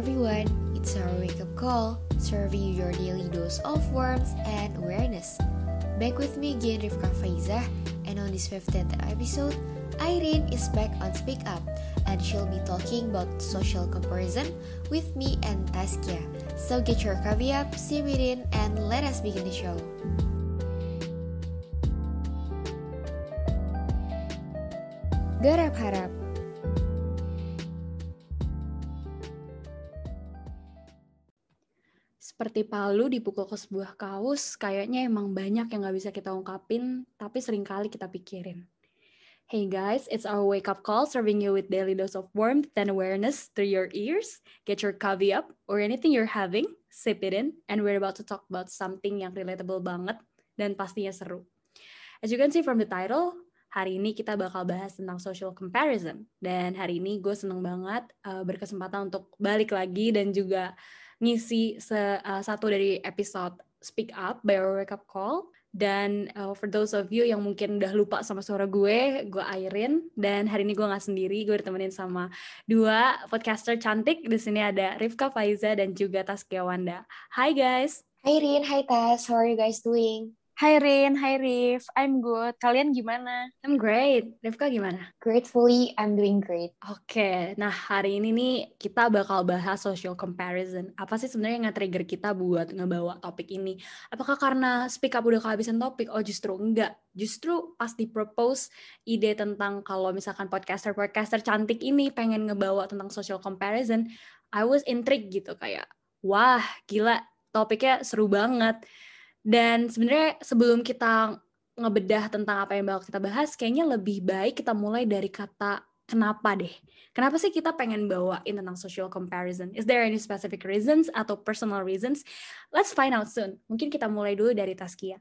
Everyone, it's our wake up call, serving you your daily dose of warmth and awareness. Back with me again, Rifka Faizah, and on this 15th episode, Irene is back on Speak Up, and she'll be talking about social comparison with me and Taskia. So get your coffee up, sit in, and let us begin the show. Garap harap Seperti palu dipukul ke sebuah kaus, kayaknya emang banyak yang gak bisa kita ungkapin, tapi sering kali kita pikirin. Hey guys, it's our wake up call serving you with daily dose of warmth and awareness through your ears. Get your coffee up or anything you're having, sip it in, and we're about to talk about something yang relatable banget dan pastinya seru. As you can see from the title, hari ini kita bakal bahas tentang social comparison. Dan hari ini gue seneng banget uh, berkesempatan untuk balik lagi dan juga ngisi se, uh, satu dari episode Speak Up by Our Wake Up Call. Dan uh, for those of you yang mungkin udah lupa sama suara gue, gue Airin. Dan hari ini gue nggak sendiri, gue ditemenin sama dua podcaster cantik. Di sini ada Rifka Faiza dan juga Taskia Wanda. Hi guys. Hi Rin, hi Tas, how are you guys doing? Hai Rin, hai Rif, I'm good. Kalian gimana? I'm great. Rifka gimana? Gratefully, I'm doing great. Oke, okay. nah hari ini nih kita bakal bahas social comparison. Apa sih sebenarnya yang nge-trigger kita buat ngebawa topik ini? Apakah karena speak up udah kehabisan topik? Oh justru enggak. Justru pas di-propose ide tentang kalau misalkan podcaster-podcaster cantik ini pengen ngebawa tentang social comparison, I was intrigued gitu kayak, wah gila topiknya seru banget dan sebenarnya sebelum kita ngebedah tentang apa yang bakal kita bahas, kayaknya lebih baik kita mulai dari kata kenapa deh. Kenapa sih kita pengen bawain tentang social comparison? Is there any specific reasons atau personal reasons? Let's find out soon. Mungkin kita mulai dulu dari Taskia.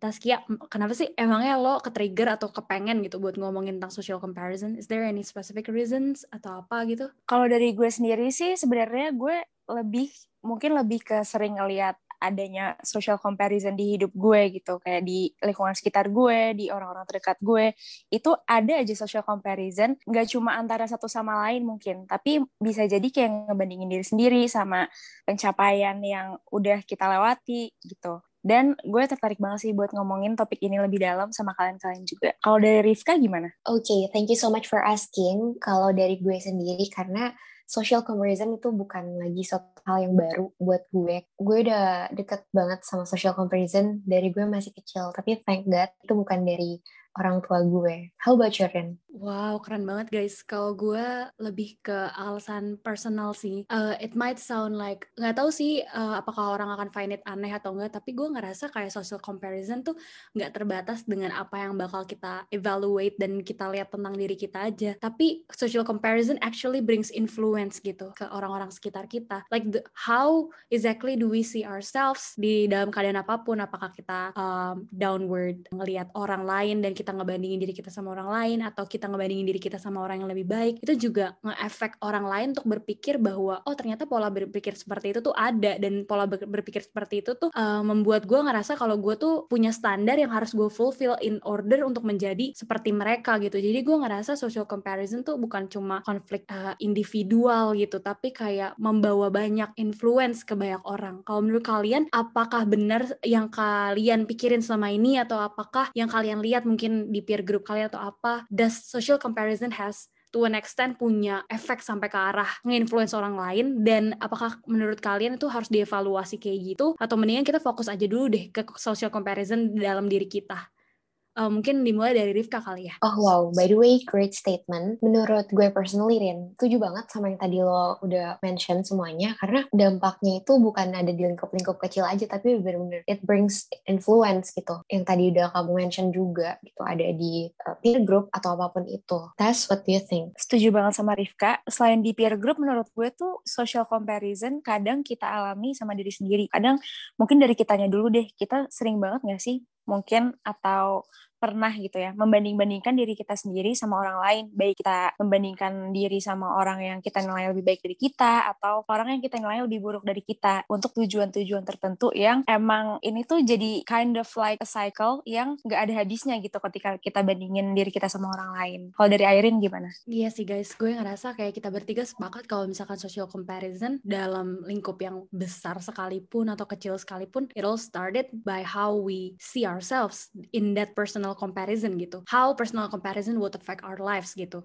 Taskia, kenapa sih emangnya lo ke-trigger atau kepengen gitu buat ngomongin tentang social comparison? Is there any specific reasons atau apa gitu? Kalau dari gue sendiri sih sebenarnya gue lebih mungkin lebih ke sering ngeliat adanya social comparison di hidup gue gitu kayak di lingkungan sekitar gue di orang-orang terdekat gue itu ada aja social comparison nggak cuma antara satu sama lain mungkin tapi bisa jadi kayak ngebandingin diri sendiri sama pencapaian yang udah kita lewati gitu dan gue tertarik banget sih buat ngomongin topik ini lebih dalam sama kalian-kalian juga. Kalau dari Rifka gimana? Oke, okay, thank you so much for asking. Kalau dari gue sendiri, karena social comparison itu bukan lagi suatu hal yang baru buat gue. Gue udah deket banget sama social comparison dari gue masih kecil. Tapi thank God itu bukan dari orang tua gue. How about you, Ren? Wow, keren banget guys. Kalau gue lebih ke alasan personal sih. Uh, it might sound like, nggak tahu sih uh, apakah orang akan find it aneh atau enggak, tapi gue ngerasa kayak social comparison tuh nggak terbatas dengan apa yang bakal kita evaluate dan kita lihat tentang diri kita aja. Tapi social comparison actually brings influence gitu ke orang-orang sekitar kita. Like the, how exactly do we see ourselves di dalam keadaan apa pun, apakah kita um, downward ngelihat orang lain dan kita ngebandingin diri kita sama orang lain atau kita ngebandingin diri kita sama orang yang lebih baik itu juga nge-efek orang lain untuk berpikir bahwa oh ternyata pola berpikir seperti itu tuh ada. Dan pola berpikir seperti itu tuh uh, membuat gue ngerasa kalau gue tuh punya standar yang harus gue fulfill in order untuk menjadi seperti mereka gitu. Jadi gue ngerasa social comparison tuh bukan cuma konflik uh, individual gitu. Tapi kayak membawa banyak influence ke banyak orang. Kalau menurut kalian apakah benar yang kalian pikirin selama ini atau apakah yang kalian lihat mungkin mungkin di peer group kalian atau apa does social comparison has to an extent punya efek sampai ke arah nge-influence orang lain. Dan apakah menurut kalian itu harus dievaluasi kayak gitu? Atau mendingan kita fokus aja dulu deh ke social comparison dalam diri kita Uh, mungkin dimulai dari Rifka kali ya. Oh wow, by the way, great statement. Menurut gue personally, Rin, setuju banget sama yang tadi lo udah mention semuanya, karena dampaknya itu bukan ada di lingkup-lingkup kecil aja, tapi benar-benar it brings influence gitu. Yang tadi udah kamu mention juga, gitu, ada di uh, peer group atau apa pun itu. That's what do you think? Setuju banget sama Rifka. Selain di peer group, menurut gue tuh social comparison kadang kita alami sama diri sendiri. Kadang mungkin dari kitanya dulu deh, kita sering banget gak sih mungkin atau pernah gitu ya membanding-bandingkan diri kita sendiri sama orang lain, baik kita membandingkan diri sama orang yang kita nilai lebih baik dari kita atau orang yang kita nilai lebih buruk dari kita untuk tujuan-tujuan tertentu yang emang ini tuh jadi kind of like a cycle yang gak ada habisnya gitu ketika kita bandingin diri kita sama orang lain. Kalau dari Airin gimana? Iya sih guys, gue ngerasa kayak kita bertiga sepakat kalau misalkan social comparison dalam lingkup yang besar sekalipun atau kecil sekalipun, it all started by how we see ourselves in that personal comparison gitu. How personal comparison would affect our lives gitu.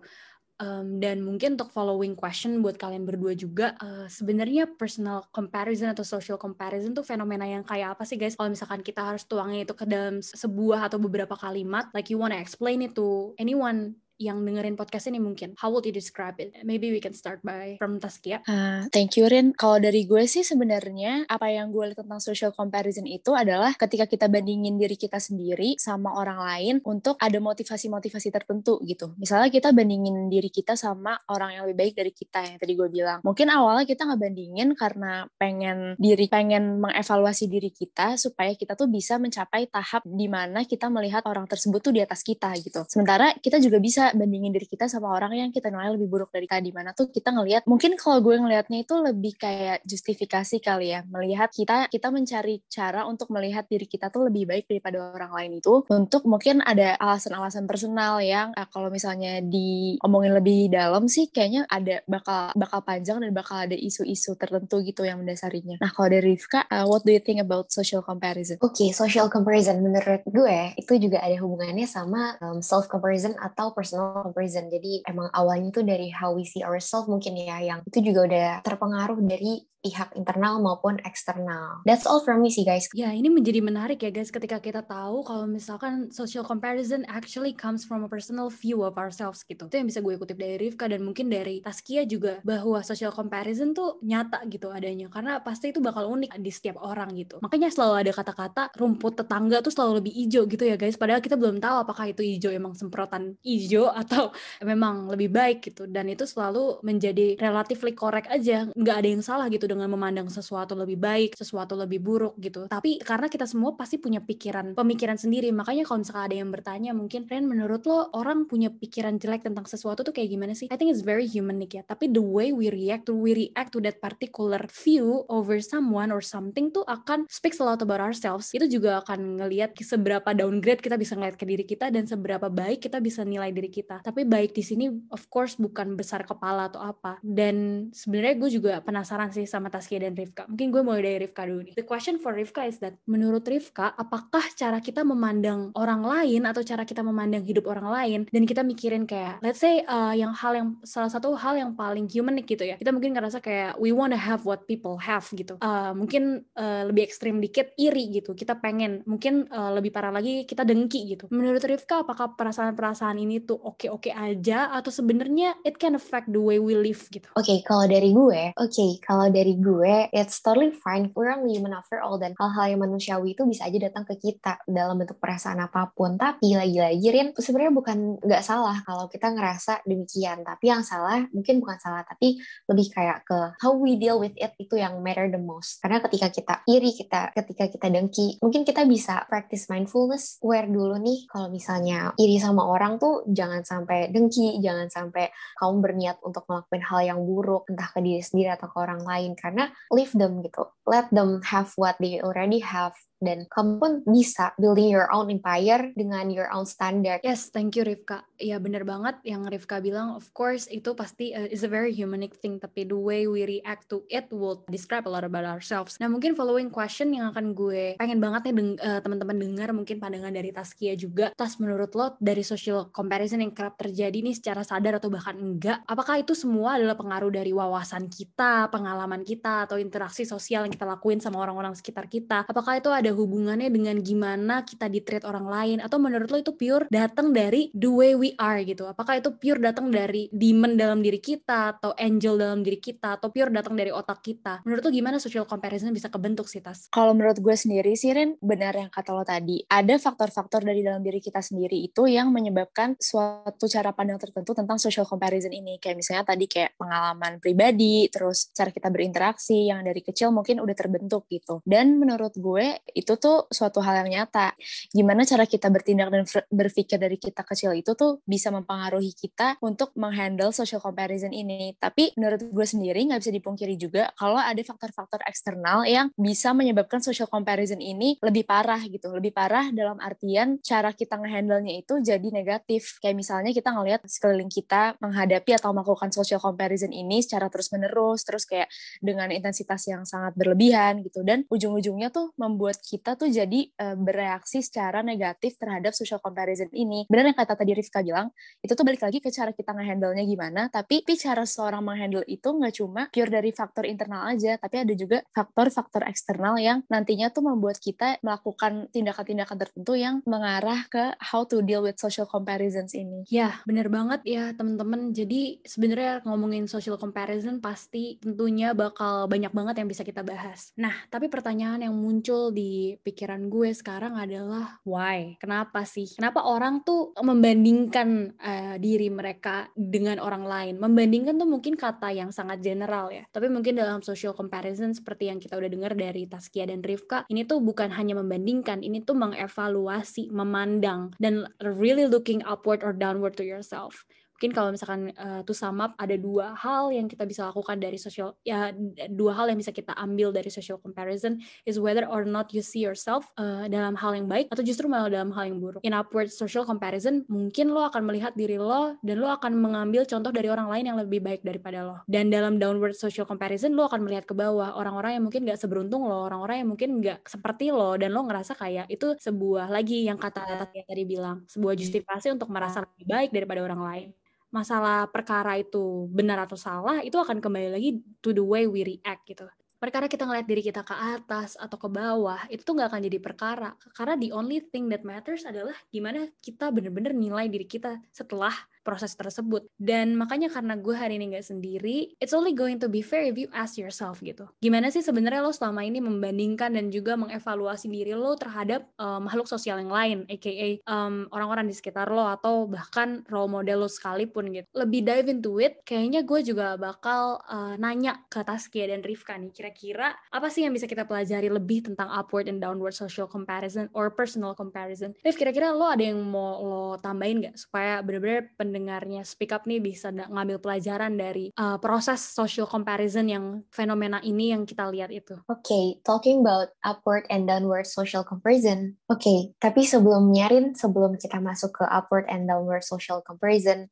Um, dan mungkin untuk following question buat kalian berdua juga, uh, sebenarnya personal comparison atau social comparison tuh fenomena yang kayak apa sih guys? Kalau misalkan kita harus tuangnya itu ke dalam sebuah atau beberapa kalimat, like you wanna explain it to anyone yang dengerin podcast ini mungkin. How would you describe it? Maybe we can start by from Taskia. Uh, thank you Rin. Kalau dari gue sih sebenarnya apa yang gue lihat tentang social comparison itu adalah ketika kita bandingin diri kita sendiri sama orang lain untuk ada motivasi-motivasi tertentu gitu. Misalnya kita bandingin diri kita sama orang yang lebih baik dari kita yang tadi gue bilang. Mungkin awalnya kita nggak bandingin karena pengen diri pengen mengevaluasi diri kita supaya kita tuh bisa mencapai tahap di mana kita melihat orang tersebut tuh di atas kita gitu. Sementara kita juga bisa bandingin diri kita sama orang yang kita nilai lebih buruk dari tadi mana tuh kita ngelihat mungkin kalau gue ngelihatnya itu lebih kayak justifikasi kali ya melihat kita kita mencari cara untuk melihat diri kita tuh lebih baik daripada orang lain itu untuk mungkin ada alasan-alasan personal yang uh, kalau misalnya diomongin lebih dalam sih kayaknya ada bakal bakal panjang dan bakal ada isu-isu tertentu gitu yang mendasarinya. Nah kalau dari Rifka, uh, what do you think about social comparison? Oke, okay, social comparison menurut gue itu juga ada hubungannya sama um, self comparison atau personal personal comparison. Jadi emang awalnya itu dari how we see ourselves mungkin ya yang itu juga udah terpengaruh dari pihak internal maupun eksternal. That's all from me sih guys. Ya ini menjadi menarik ya guys ketika kita tahu kalau misalkan social comparison actually comes from a personal view of ourselves gitu. Itu yang bisa gue kutip dari Rifka dan mungkin dari Taskia juga bahwa social comparison tuh nyata gitu adanya karena pasti itu bakal unik di setiap orang gitu. Makanya selalu ada kata-kata rumput tetangga tuh selalu lebih hijau gitu ya guys. Padahal kita belum tahu apakah itu hijau emang semprotan hijau atau memang lebih baik gitu. Dan itu selalu menjadi relatively correct aja. Nggak ada yang salah gitu dengan memandang sesuatu lebih baik, sesuatu lebih buruk gitu. Tapi karena kita semua pasti punya pikiran, pemikiran sendiri. Makanya kalau misalnya ada yang bertanya, mungkin Ren menurut lo orang punya pikiran jelek tentang sesuatu tuh kayak gimana sih? I think it's very human nih ya. Tapi the way we react to we react to that particular view over someone or something tuh akan speak a lot about ourselves. Itu juga akan ngelihat seberapa downgrade kita bisa ngeliat ke diri kita dan seberapa baik kita bisa nilai diri kita. Tapi baik di sini of course bukan besar kepala atau apa. Dan sebenarnya gue juga penasaran sih sama Taskia dan Rifka. Mungkin gue mulai dari Rifka dulu nih. The question for Rifka is that menurut Rifka, apakah cara kita memandang orang lain atau cara kita memandang hidup orang lain dan kita mikirin kayak let's say uh, yang hal yang salah satu hal yang paling human gitu ya. Kita mungkin ngerasa kayak we wanna have what people have gitu. Uh, mungkin uh, lebih ekstrim dikit iri gitu. Kita pengen mungkin uh, lebih parah lagi kita dengki gitu. Menurut Rifka apakah perasaan-perasaan ini tuh oke-oke aja atau sebenarnya it can affect the way we live gitu. Oke, okay, kalau dari gue, oke, okay, kalau dari gue it's totally fine. We're only human after all dan hal-hal yang manusiawi itu bisa aja datang ke kita dalam bentuk perasaan apa pun. Tapi lagi-lagi Rin sebenarnya bukan nggak salah kalau kita ngerasa demikian. Tapi yang salah mungkin bukan salah tapi lebih kayak ke how we deal with it itu yang matter the most. Karena ketika kita iri kita ketika kita dengki mungkin kita bisa practice mindfulness aware dulu nih kalau misalnya iri sama orang tuh jangan sampai dengki jangan sampai kamu berniat untuk melakukan hal yang buruk entah ke diri sendiri atau ke orang lain. Karena leave them gitu. Let them have what they already have dan kamu pun bisa building your own empire dengan your own standard. Yes, thank you Rifka. Ya bener banget yang Rifka bilang, of course itu pasti uh, is a very humanic thing, tapi the way we react to it will describe a lot about ourselves. Nah mungkin following question yang akan gue pengen banget nih deng uh, teman-teman dengar mungkin pandangan dari Taskia juga. Tas menurut lo dari social comparison yang kerap terjadi nih secara sadar atau bahkan enggak, apakah itu semua adalah pengaruh dari wawasan kita, pengalaman kita, atau interaksi sosial yang kita lakuin sama orang-orang sekitar kita? Apakah itu ada hubungannya dengan gimana kita di treat orang lain. Atau menurut lo itu pure datang dari the way we are gitu. Apakah itu pure datang dari demon dalam diri kita atau angel dalam diri kita atau pure datang dari otak kita? Menurut lo gimana social comparison bisa kebentuk sih tas? Kalau menurut gue sendiri sih Ren benar yang kata lo tadi. Ada faktor-faktor dari dalam diri kita sendiri itu yang menyebabkan suatu cara pandang tertentu tentang social comparison ini. Kayak misalnya tadi kayak pengalaman pribadi terus cara kita berinteraksi yang dari kecil mungkin udah terbentuk gitu. Dan menurut gue itu tuh suatu hal yang nyata. Gimana cara kita bertindak dan berpikir dari kita kecil itu tuh bisa mempengaruhi kita untuk menghandle social comparison ini. Tapi menurut gue sendiri nggak bisa dipungkiri juga kalau ada faktor-faktor eksternal yang bisa menyebabkan social comparison ini lebih parah gitu. Lebih parah dalam artian cara kita ngehandle-nya itu jadi negatif. Kayak misalnya kita ngelihat sekeliling kita menghadapi atau melakukan social comparison ini secara terus-menerus, terus kayak dengan intensitas yang sangat berlebihan gitu. Dan ujung-ujungnya tuh membuat kita tuh jadi uh, bereaksi secara negatif terhadap social comparison ini. Benar yang kata tadi Rifka bilang, itu tuh balik lagi ke cara kita ngehandle-nya gimana, tapi, tapi cara seorang menghandle itu nggak cuma pure dari faktor internal aja, tapi ada juga faktor-faktor eksternal yang nantinya tuh membuat kita melakukan tindakan-tindakan tertentu yang mengarah ke how to deal with social comparisons ini. Ya, bener banget ya teman-teman. Jadi sebenarnya ngomongin social comparison pasti tentunya bakal banyak banget yang bisa kita bahas. Nah, tapi pertanyaan yang muncul di pikiran gue sekarang adalah why? Kenapa sih? Kenapa orang tuh membandingkan uh, diri mereka dengan orang lain? Membandingkan tuh mungkin kata yang sangat general ya. Tapi mungkin dalam social comparison seperti yang kita udah dengar dari Taskia dan Rifka, ini tuh bukan hanya membandingkan, ini tuh mengevaluasi, memandang dan really looking upward or downward to yourself mungkin kalau misalkan uh, to sum up ada dua hal yang kita bisa lakukan dari social ya dua hal yang bisa kita ambil dari social comparison is whether or not you see yourself uh, dalam hal yang baik atau justru malah dalam hal yang buruk. In upward social comparison mungkin lo akan melihat diri lo dan lo akan mengambil contoh dari orang lain yang lebih baik daripada lo. Dan dalam downward social comparison lo akan melihat ke bawah orang-orang yang mungkin gak seberuntung lo, orang-orang yang mungkin gak seperti lo dan lo ngerasa kayak itu sebuah lagi yang kata Tati tadi bilang sebuah justifikasi untuk merasa lebih baik daripada orang lain masalah perkara itu benar atau salah itu akan kembali lagi to the way we react gitu. Perkara kita ngeliat diri kita ke atas atau ke bawah itu tuh nggak akan jadi perkara. Karena the only thing that matters adalah gimana kita bener-bener nilai diri kita setelah proses tersebut. Dan makanya karena gue hari ini nggak sendiri, it's only going to be fair if you ask yourself gitu. Gimana sih sebenarnya lo selama ini membandingkan dan juga mengevaluasi diri lo terhadap uh, makhluk sosial yang lain, aka um, orang-orang di sekitar lo atau bahkan role model lo sekalipun gitu. Lebih dive into it, kayaknya gue juga bakal uh, nanya ke Taskia dan Rifka nih, kira-kira apa sih yang bisa kita pelajari lebih tentang upward and downward social comparison or personal comparison? Rif, kira-kira lo ada yang mau lo tambahin nggak supaya bener-bener pendengarnya speak up nih bisa ngambil pelajaran dari uh, proses social comparison yang fenomena ini yang kita lihat itu. Oke, okay, talking about upward and downward social comparison. Oke, okay, tapi sebelum nyarin, sebelum kita masuk ke upward and downward social comparison,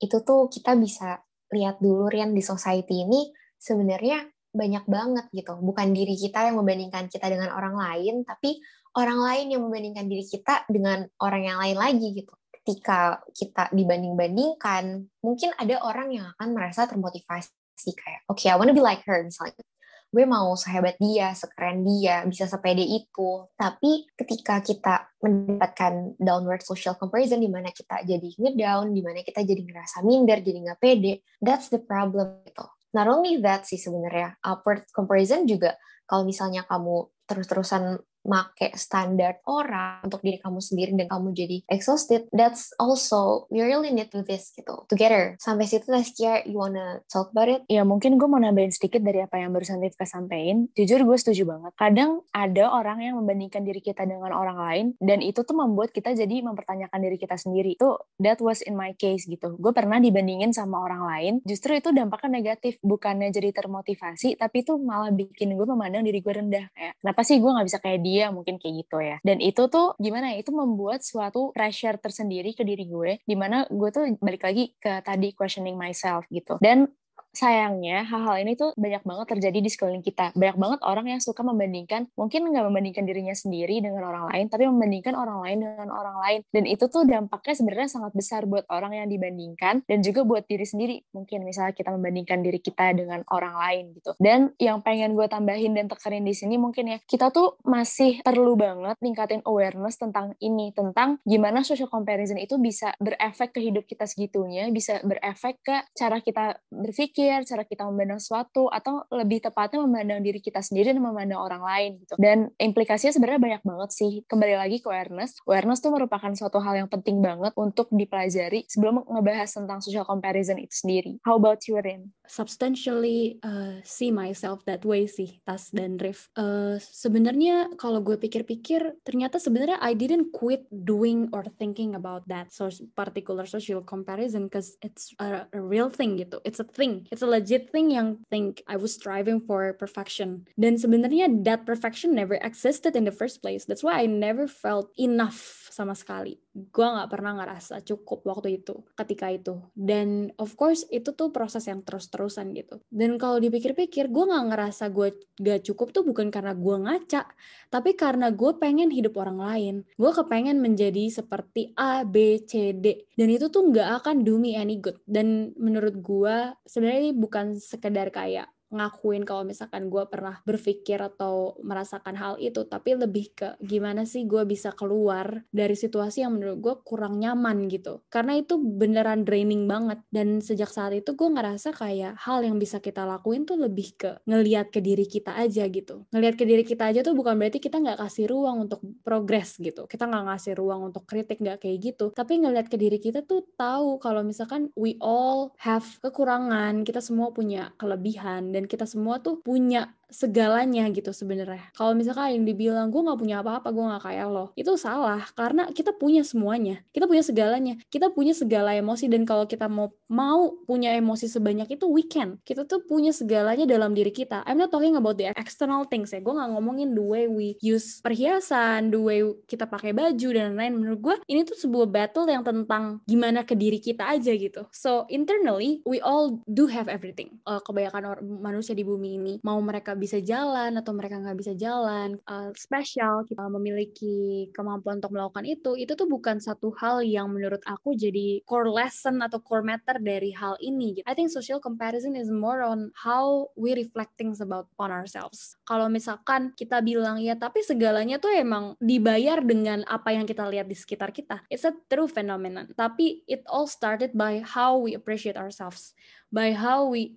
itu tuh kita bisa lihat dulu Rian di society ini sebenarnya banyak banget gitu. Bukan diri kita yang membandingkan kita dengan orang lain, tapi orang lain yang membandingkan diri kita dengan orang yang lain lagi gitu ketika kita dibanding-bandingkan, mungkin ada orang yang akan merasa termotivasi kayak, oke, okay, I wanna be like her misalnya. Gue mau sehebat dia, sekeren dia, bisa sepede itu. Tapi ketika kita mendapatkan downward social comparison, di mana kita jadi ngedown, di mana kita jadi ngerasa minder, jadi nggak pede, that's the problem gitu. Not only that sih sebenarnya, upward comparison juga kalau misalnya kamu terus-terusan make standar orang untuk diri kamu sendiri dan kamu jadi exhausted, that's also we really need to this gitu together. Sampai situ Taskia, you wanna talk about it? Ya mungkin gue mau nambahin sedikit dari apa yang barusan Rifka sampaikan. Jujur gue setuju banget. Kadang ada orang yang membandingkan diri kita dengan orang lain dan itu tuh membuat kita jadi mempertanyakan diri kita sendiri. Itu that was in my case gitu. Gue pernah dibandingin sama orang lain, justru itu dampaknya negatif. Bukannya jadi termotivasi, tapi itu malah bikin gue memandang diri gue rendah. Kayak, kenapa sih gue gak bisa kayak dia? Dia mungkin kayak gitu ya. Dan itu tuh gimana ya itu membuat suatu pressure tersendiri ke diri gue di mana gue tuh balik lagi ke tadi questioning myself gitu. Dan sayangnya hal-hal ini tuh banyak banget terjadi di sekeliling kita. Banyak banget orang yang suka membandingkan, mungkin nggak membandingkan dirinya sendiri dengan orang lain, tapi membandingkan orang lain dengan orang lain. Dan itu tuh dampaknya sebenarnya sangat besar buat orang yang dibandingkan dan juga buat diri sendiri. Mungkin misalnya kita membandingkan diri kita dengan orang lain gitu. Dan yang pengen gue tambahin dan tekanin di sini mungkin ya, kita tuh masih perlu banget ningkatin awareness tentang ini, tentang gimana social comparison itu bisa berefek ke hidup kita segitunya, bisa berefek ke cara kita berpikir berpikir, cara kita memandang sesuatu, atau lebih tepatnya memandang diri kita sendiri dan memandang orang lain gitu. Dan implikasinya sebenarnya banyak banget sih. Kembali lagi ke awareness. Awareness tuh merupakan suatu hal yang penting banget untuk dipelajari sebelum ngebahas tentang social comparison itu sendiri. How about you, Rin? Substantially uh, see myself that way sih, Tas dan Rif. Uh, sebenarnya kalau gue pikir-pikir, ternyata sebenarnya I didn't quit doing or thinking about that so particular social comparison because it's a, a real thing gitu. It's a thing. It's a legit thing yang think I was striving for perfection. Dan sebenarnya that perfection never existed in the first place. That's why I never felt enough sama sekali. Gue nggak pernah ngerasa cukup waktu itu, ketika itu. Dan of course itu tuh proses yang terus-terusan gitu. Dan kalau dipikir-pikir, gue nggak ngerasa gue gak cukup tuh bukan karena gue ngaca, tapi karena gue pengen hidup orang lain. Gue kepengen menjadi seperti A, B, C, D. Dan itu tuh nggak akan do me any good. Dan menurut gue sebenarnya bukan sekedar kayak ngakuin kalau misalkan gue pernah berpikir atau merasakan hal itu. Tapi lebih ke gimana sih gue bisa keluar dari situasi yang menurut gue kurang nyaman gitu. Karena itu beneran draining banget. Dan sejak saat itu gue ngerasa kayak hal yang bisa kita lakuin tuh lebih ke ngeliat ke diri kita aja gitu. Ngeliat ke diri kita aja tuh bukan berarti kita nggak kasih ruang untuk progres gitu. Kita nggak ngasih ruang untuk kritik nggak kayak gitu. Tapi ngeliat ke diri kita tuh tahu kalau misalkan we all have kekurangan kita semua punya kelebihan dan kita semua tuh punya segalanya gitu sebenarnya. Kalau misalkan yang dibilang gue nggak punya apa-apa, gue nggak kayak lo, itu salah karena kita punya semuanya, kita punya segalanya, kita punya segala emosi dan kalau kita mau mau punya emosi sebanyak itu we can. Kita tuh punya segalanya dalam diri kita. I'm not talking about the external things ya, gue nggak ngomongin the way we use perhiasan, the way kita pakai baju dan lain-lain. Menurut gue ini tuh sebuah battle yang tentang gimana ke diri kita aja gitu. So internally we all do have everything. Uh, kebanyakan manusia di bumi ini mau mereka bisa jalan atau mereka nggak bisa jalan uh, spesial kita memiliki kemampuan untuk melakukan itu itu tuh bukan satu hal yang menurut aku jadi core lesson atau core matter dari hal ini gitu. I think social comparison is more on how we reflect things about on ourselves. Kalau misalkan kita bilang ya tapi segalanya tuh emang dibayar dengan apa yang kita lihat di sekitar kita. It's a true phenomenon. Tapi it all started by how we appreciate ourselves by how we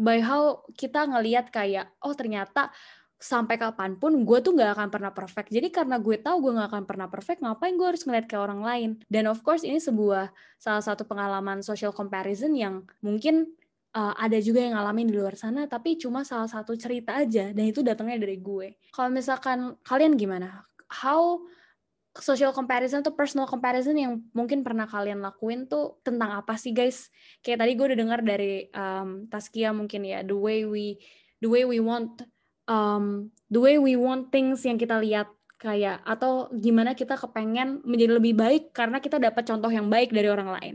by how kita ngelihat kayak oh ternyata sampai kapan pun gue tuh nggak akan pernah perfect. Jadi karena gue tahu gue nggak akan pernah perfect, ngapain gue harus ngeliat ke orang lain? Dan of course ini sebuah salah satu pengalaman social comparison yang mungkin uh, ada juga yang ngalamin di luar sana, tapi cuma salah satu cerita aja, dan itu datangnya dari gue. Kalau misalkan kalian gimana? How social comparison atau personal comparison yang mungkin pernah kalian lakuin tuh tentang apa sih guys? Kayak tadi gue udah dengar dari um, Taskia mungkin ya the way we the way we want um, the way we want things yang kita lihat kayak atau gimana kita kepengen menjadi lebih baik karena kita dapat contoh yang baik dari orang lain.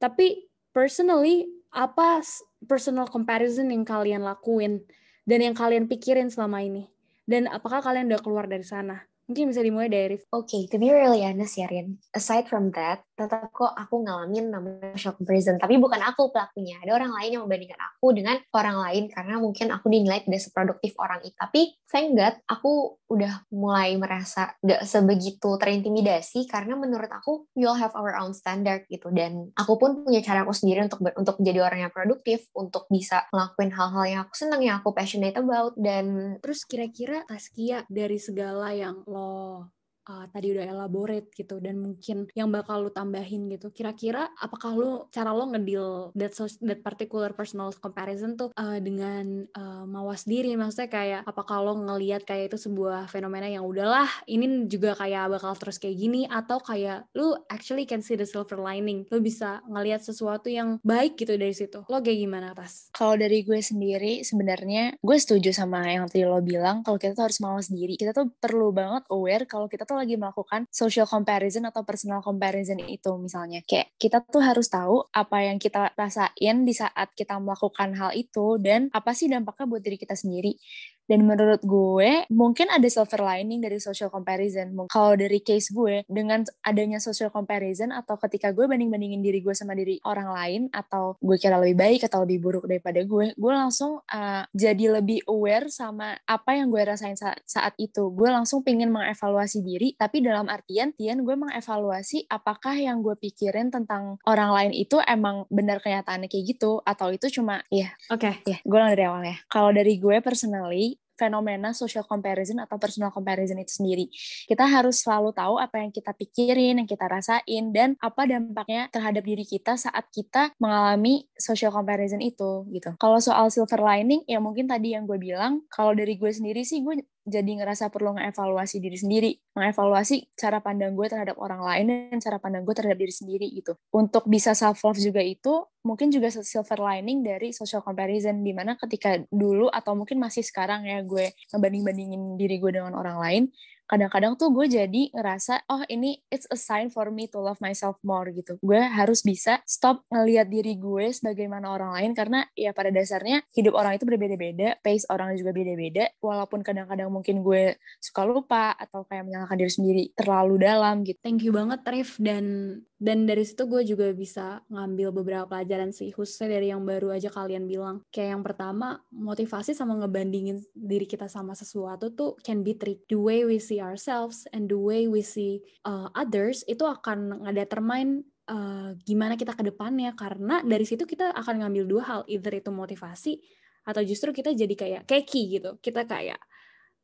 Tapi personally apa personal comparison yang kalian lakuin dan yang kalian pikirin selama ini? Dan apakah kalian udah keluar dari sana? Mungkin bisa dimulai dari Oke, okay, to be really honest ya, Rin. Aside from that, tetap kok aku ngalamin namanya social comparison. Tapi bukan aku pelakunya. Ada orang lain yang membandingkan aku dengan orang lain karena mungkin aku dinilai tidak seproduktif orang itu. Tapi thank God, aku udah mulai merasa gak sebegitu terintimidasi karena menurut aku we all have our own standard gitu. Dan aku pun punya cara aku sendiri untuk untuk menjadi orang yang produktif, untuk bisa ngelakuin hal-hal yang aku senang, yang aku passionate about. Dan terus kira-kira Taskia dari segala yang lo uh, tadi udah elaborate gitu dan mungkin yang bakal lu tambahin gitu. Kira-kira apakah lu cara lo ngedil that so, that particular personal comparison tuh uh, dengan uh, mawas diri maksudnya kayak apakah lo ngelihat kayak itu sebuah fenomena yang udahlah ini juga kayak bakal terus kayak gini atau kayak lu actually can see the silver lining. Lu bisa ngelihat sesuatu yang baik gitu dari situ. Lo kayak gimana, Tas? Kalau dari gue sendiri sebenarnya gue setuju sama yang tadi lo bilang kalau kita tuh harus mawas diri. Kita tuh perlu banget aware kalau kita tuh tuh lagi melakukan social comparison atau personal comparison itu misalnya. Kayak kita tuh harus tahu apa yang kita rasain di saat kita melakukan hal itu dan apa sih dampaknya buat diri kita sendiri. Dan menurut gue, mungkin ada silver lining dari social comparison. Kalau dari case gue, dengan adanya social comparison atau ketika gue banding-bandingin diri gue sama diri orang lain, atau gue kira lebih baik atau lebih buruk daripada gue, gue langsung uh, jadi lebih aware sama apa yang gue rasain saat, saat itu. Gue langsung pengen mengevaluasi diri, tapi dalam artian, tian gue mengevaluasi apakah yang gue pikirin tentang orang lain itu emang benar kenyataannya kayak gitu, atau itu cuma, ya, oke, okay. ya, gue dari awal ya. Kalau dari gue personally, fenomena social comparison atau personal comparison itu sendiri. Kita harus selalu tahu apa yang kita pikirin, yang kita rasain, dan apa dampaknya terhadap diri kita saat kita mengalami social comparison itu gitu. Kalau soal silver lining, ya mungkin tadi yang gue bilang, kalau dari gue sendiri sih gue jadi ngerasa perlu ngevaluasi diri sendiri, mengevaluasi cara pandang gue terhadap orang lain dan cara pandang gue terhadap diri sendiri gitu. Untuk bisa self love juga itu mungkin juga silver lining dari social comparison di mana ketika dulu atau mungkin masih sekarang ya gue ngebanding bandingin diri gue dengan orang lain, kadang-kadang tuh gue jadi ngerasa oh ini it's a sign for me to love myself more gitu. Gue harus bisa stop ngelihat diri gue sebagaimana orang lain karena ya pada dasarnya hidup orang itu berbeda-beda pace orang juga beda-beda. Walaupun kadang-kadang mungkin gue suka lupa atau kayak menyalahkan diri sendiri terlalu dalam gitu. Thank you banget Rif dan dan dari situ gue juga bisa ngambil beberapa pelajaran sih khususnya dari yang baru aja kalian bilang. Kayak yang pertama motivasi sama ngebandingin diri kita sama sesuatu tuh can be trick. The way we see ourselves and the way we see uh, others itu akan ngedetermine uh, gimana kita ke depannya. Karena dari situ kita akan ngambil dua hal either itu motivasi atau justru kita jadi kayak keki gitu. Kita kayak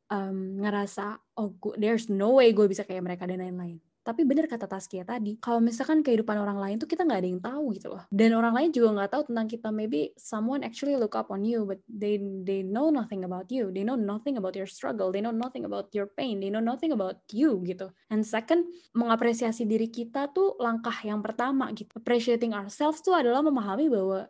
um, ngerasa oh there's no way gue bisa kayak mereka dan lain-lain tapi bener kata Taskia tadi, kalau misalkan kehidupan orang lain tuh kita nggak ada yang tahu gitu loh. Dan orang lain juga nggak tahu tentang kita. Maybe someone actually look up on you, but they they know nothing about you. They know nothing about your struggle. They know nothing about your pain. They know nothing about you gitu. And second, mengapresiasi diri kita tuh langkah yang pertama gitu. Appreciating ourselves tuh adalah memahami bahwa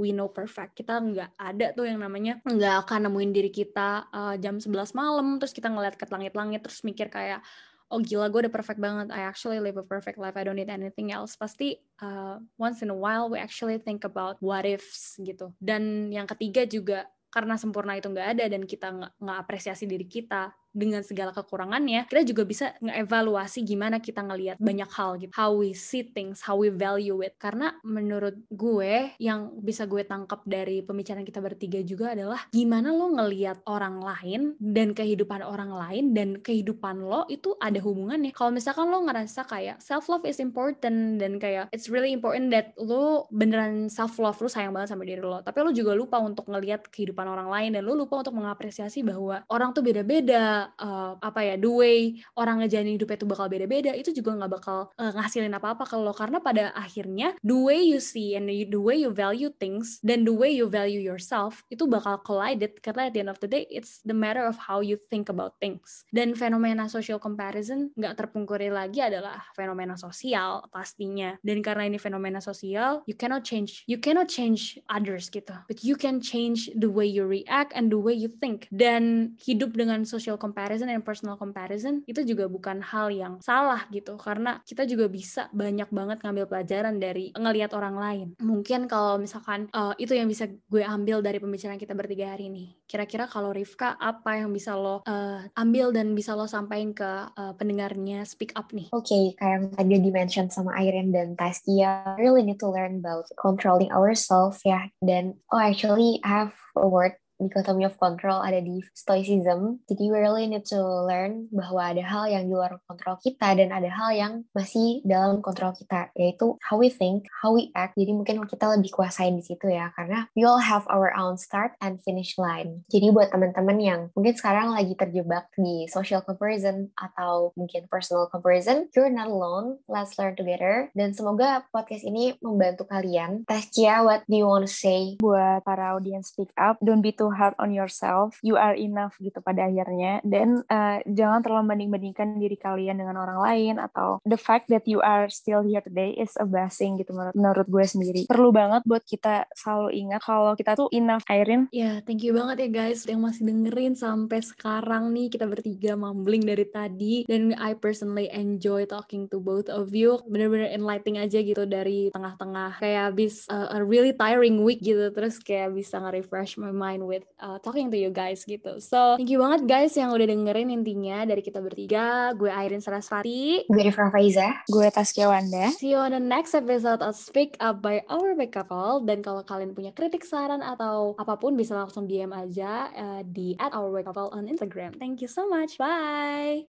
we know perfect. Kita nggak ada tuh yang namanya nggak akan nemuin diri kita uh, jam 11 malam terus kita ngeliat ke langit-langit terus mikir kayak oh gila gue udah perfect banget. I actually live a perfect life. I don't need anything else. Pasti uh, once in a while we actually think about what ifs gitu. Dan yang ketiga juga karena sempurna itu nggak ada dan kita nggak apresiasi diri kita dengan segala kekurangannya, kita juga bisa ngevaluasi gimana kita ngelihat banyak hal gitu. How we see things, how we value it. Karena menurut gue yang bisa gue tangkap dari pembicaraan kita bertiga juga adalah gimana lo ngelihat orang lain dan kehidupan orang lain dan kehidupan lo itu ada hubungannya. Kalau misalkan lo ngerasa kayak self love is important dan kayak it's really important that lo beneran self love lo sayang banget sama diri lo, tapi lo juga lupa untuk ngelihat kehidupan orang lain dan lo lupa untuk mengapresiasi bahwa orang tuh beda-beda uh, apa ya the way orang ngejalanin hidupnya itu bakal beda-beda itu juga nggak bakal uh, ngasilin apa-apa kalau karena pada akhirnya the way you see and the way you value things dan the way you value yourself itu bakal collided. Karena at the end of the day it's the matter of how you think about things. Dan fenomena social comparison nggak terpungkiri lagi adalah fenomena sosial pastinya. Dan karena ini fenomena sosial you cannot change you cannot change others gitu. But you can change the way you react and the way you think. Dan hidup dengan social comparison and personal comparison itu juga bukan hal yang salah gitu. Karena kita juga bisa banyak banget ngambil pelajaran dari ngelihat orang lain. Mungkin kalau misalkan uh, itu yang bisa gue ambil dari pembicaraan kita bertiga hari ini. Kira-kira kalau Rifka apa yang bisa lo uh, ambil dan bisa lo sampaikan ke uh, pendengarnya speak up nih? Oke okay, kayak yang tadi dimention sama Irene dan Taskia really need to learn about controlling ourselves ya. Dan oh actually I have a word dichotomy of control ada di stoicism. Jadi we really need to learn bahwa ada hal yang di luar kontrol kita dan ada hal yang masih dalam kontrol kita, yaitu how we think, how we act. Jadi mungkin kita lebih kuasain di situ ya, karena we all have our own start and finish line. Jadi buat teman-teman yang mungkin sekarang lagi terjebak di social comparison atau mungkin personal comparison, you're not alone. Let's learn together. Dan semoga podcast ini membantu kalian. Taskia, what do you want to say? Buat para audience speak up, don't be too hard on yourself you are enough gitu pada akhirnya. Dan uh, jangan terlalu banding-bandingkan diri kalian dengan orang lain atau the fact that you are still here today is a blessing gitu menurut, menurut gue sendiri. Perlu banget buat kita selalu ingat kalau kita tuh enough Airin ya yeah, thank you banget ya guys yang masih dengerin sampai sekarang nih. Kita bertiga mumbling dari tadi. Dan I personally enjoy talking to both of you. Bener-bener enlightening aja gitu dari tengah-tengah. Kayak habis uh, a really tiring week gitu. Terus kayak bisa nge-refresh my mind with enjoyed uh, talking to you guys gitu. So, thank you banget guys yang udah dengerin intinya dari kita bertiga. Gue Airin Sarasvati. Gue Rifra Faiza. Gue Taskia Wanda. See you on the next episode of Speak Up by Our Back Couple. Dan kalau kalian punya kritik, saran, atau apa pun bisa langsung DM aja uh, di at Our Back Couple on Instagram. Thank you so much. Bye!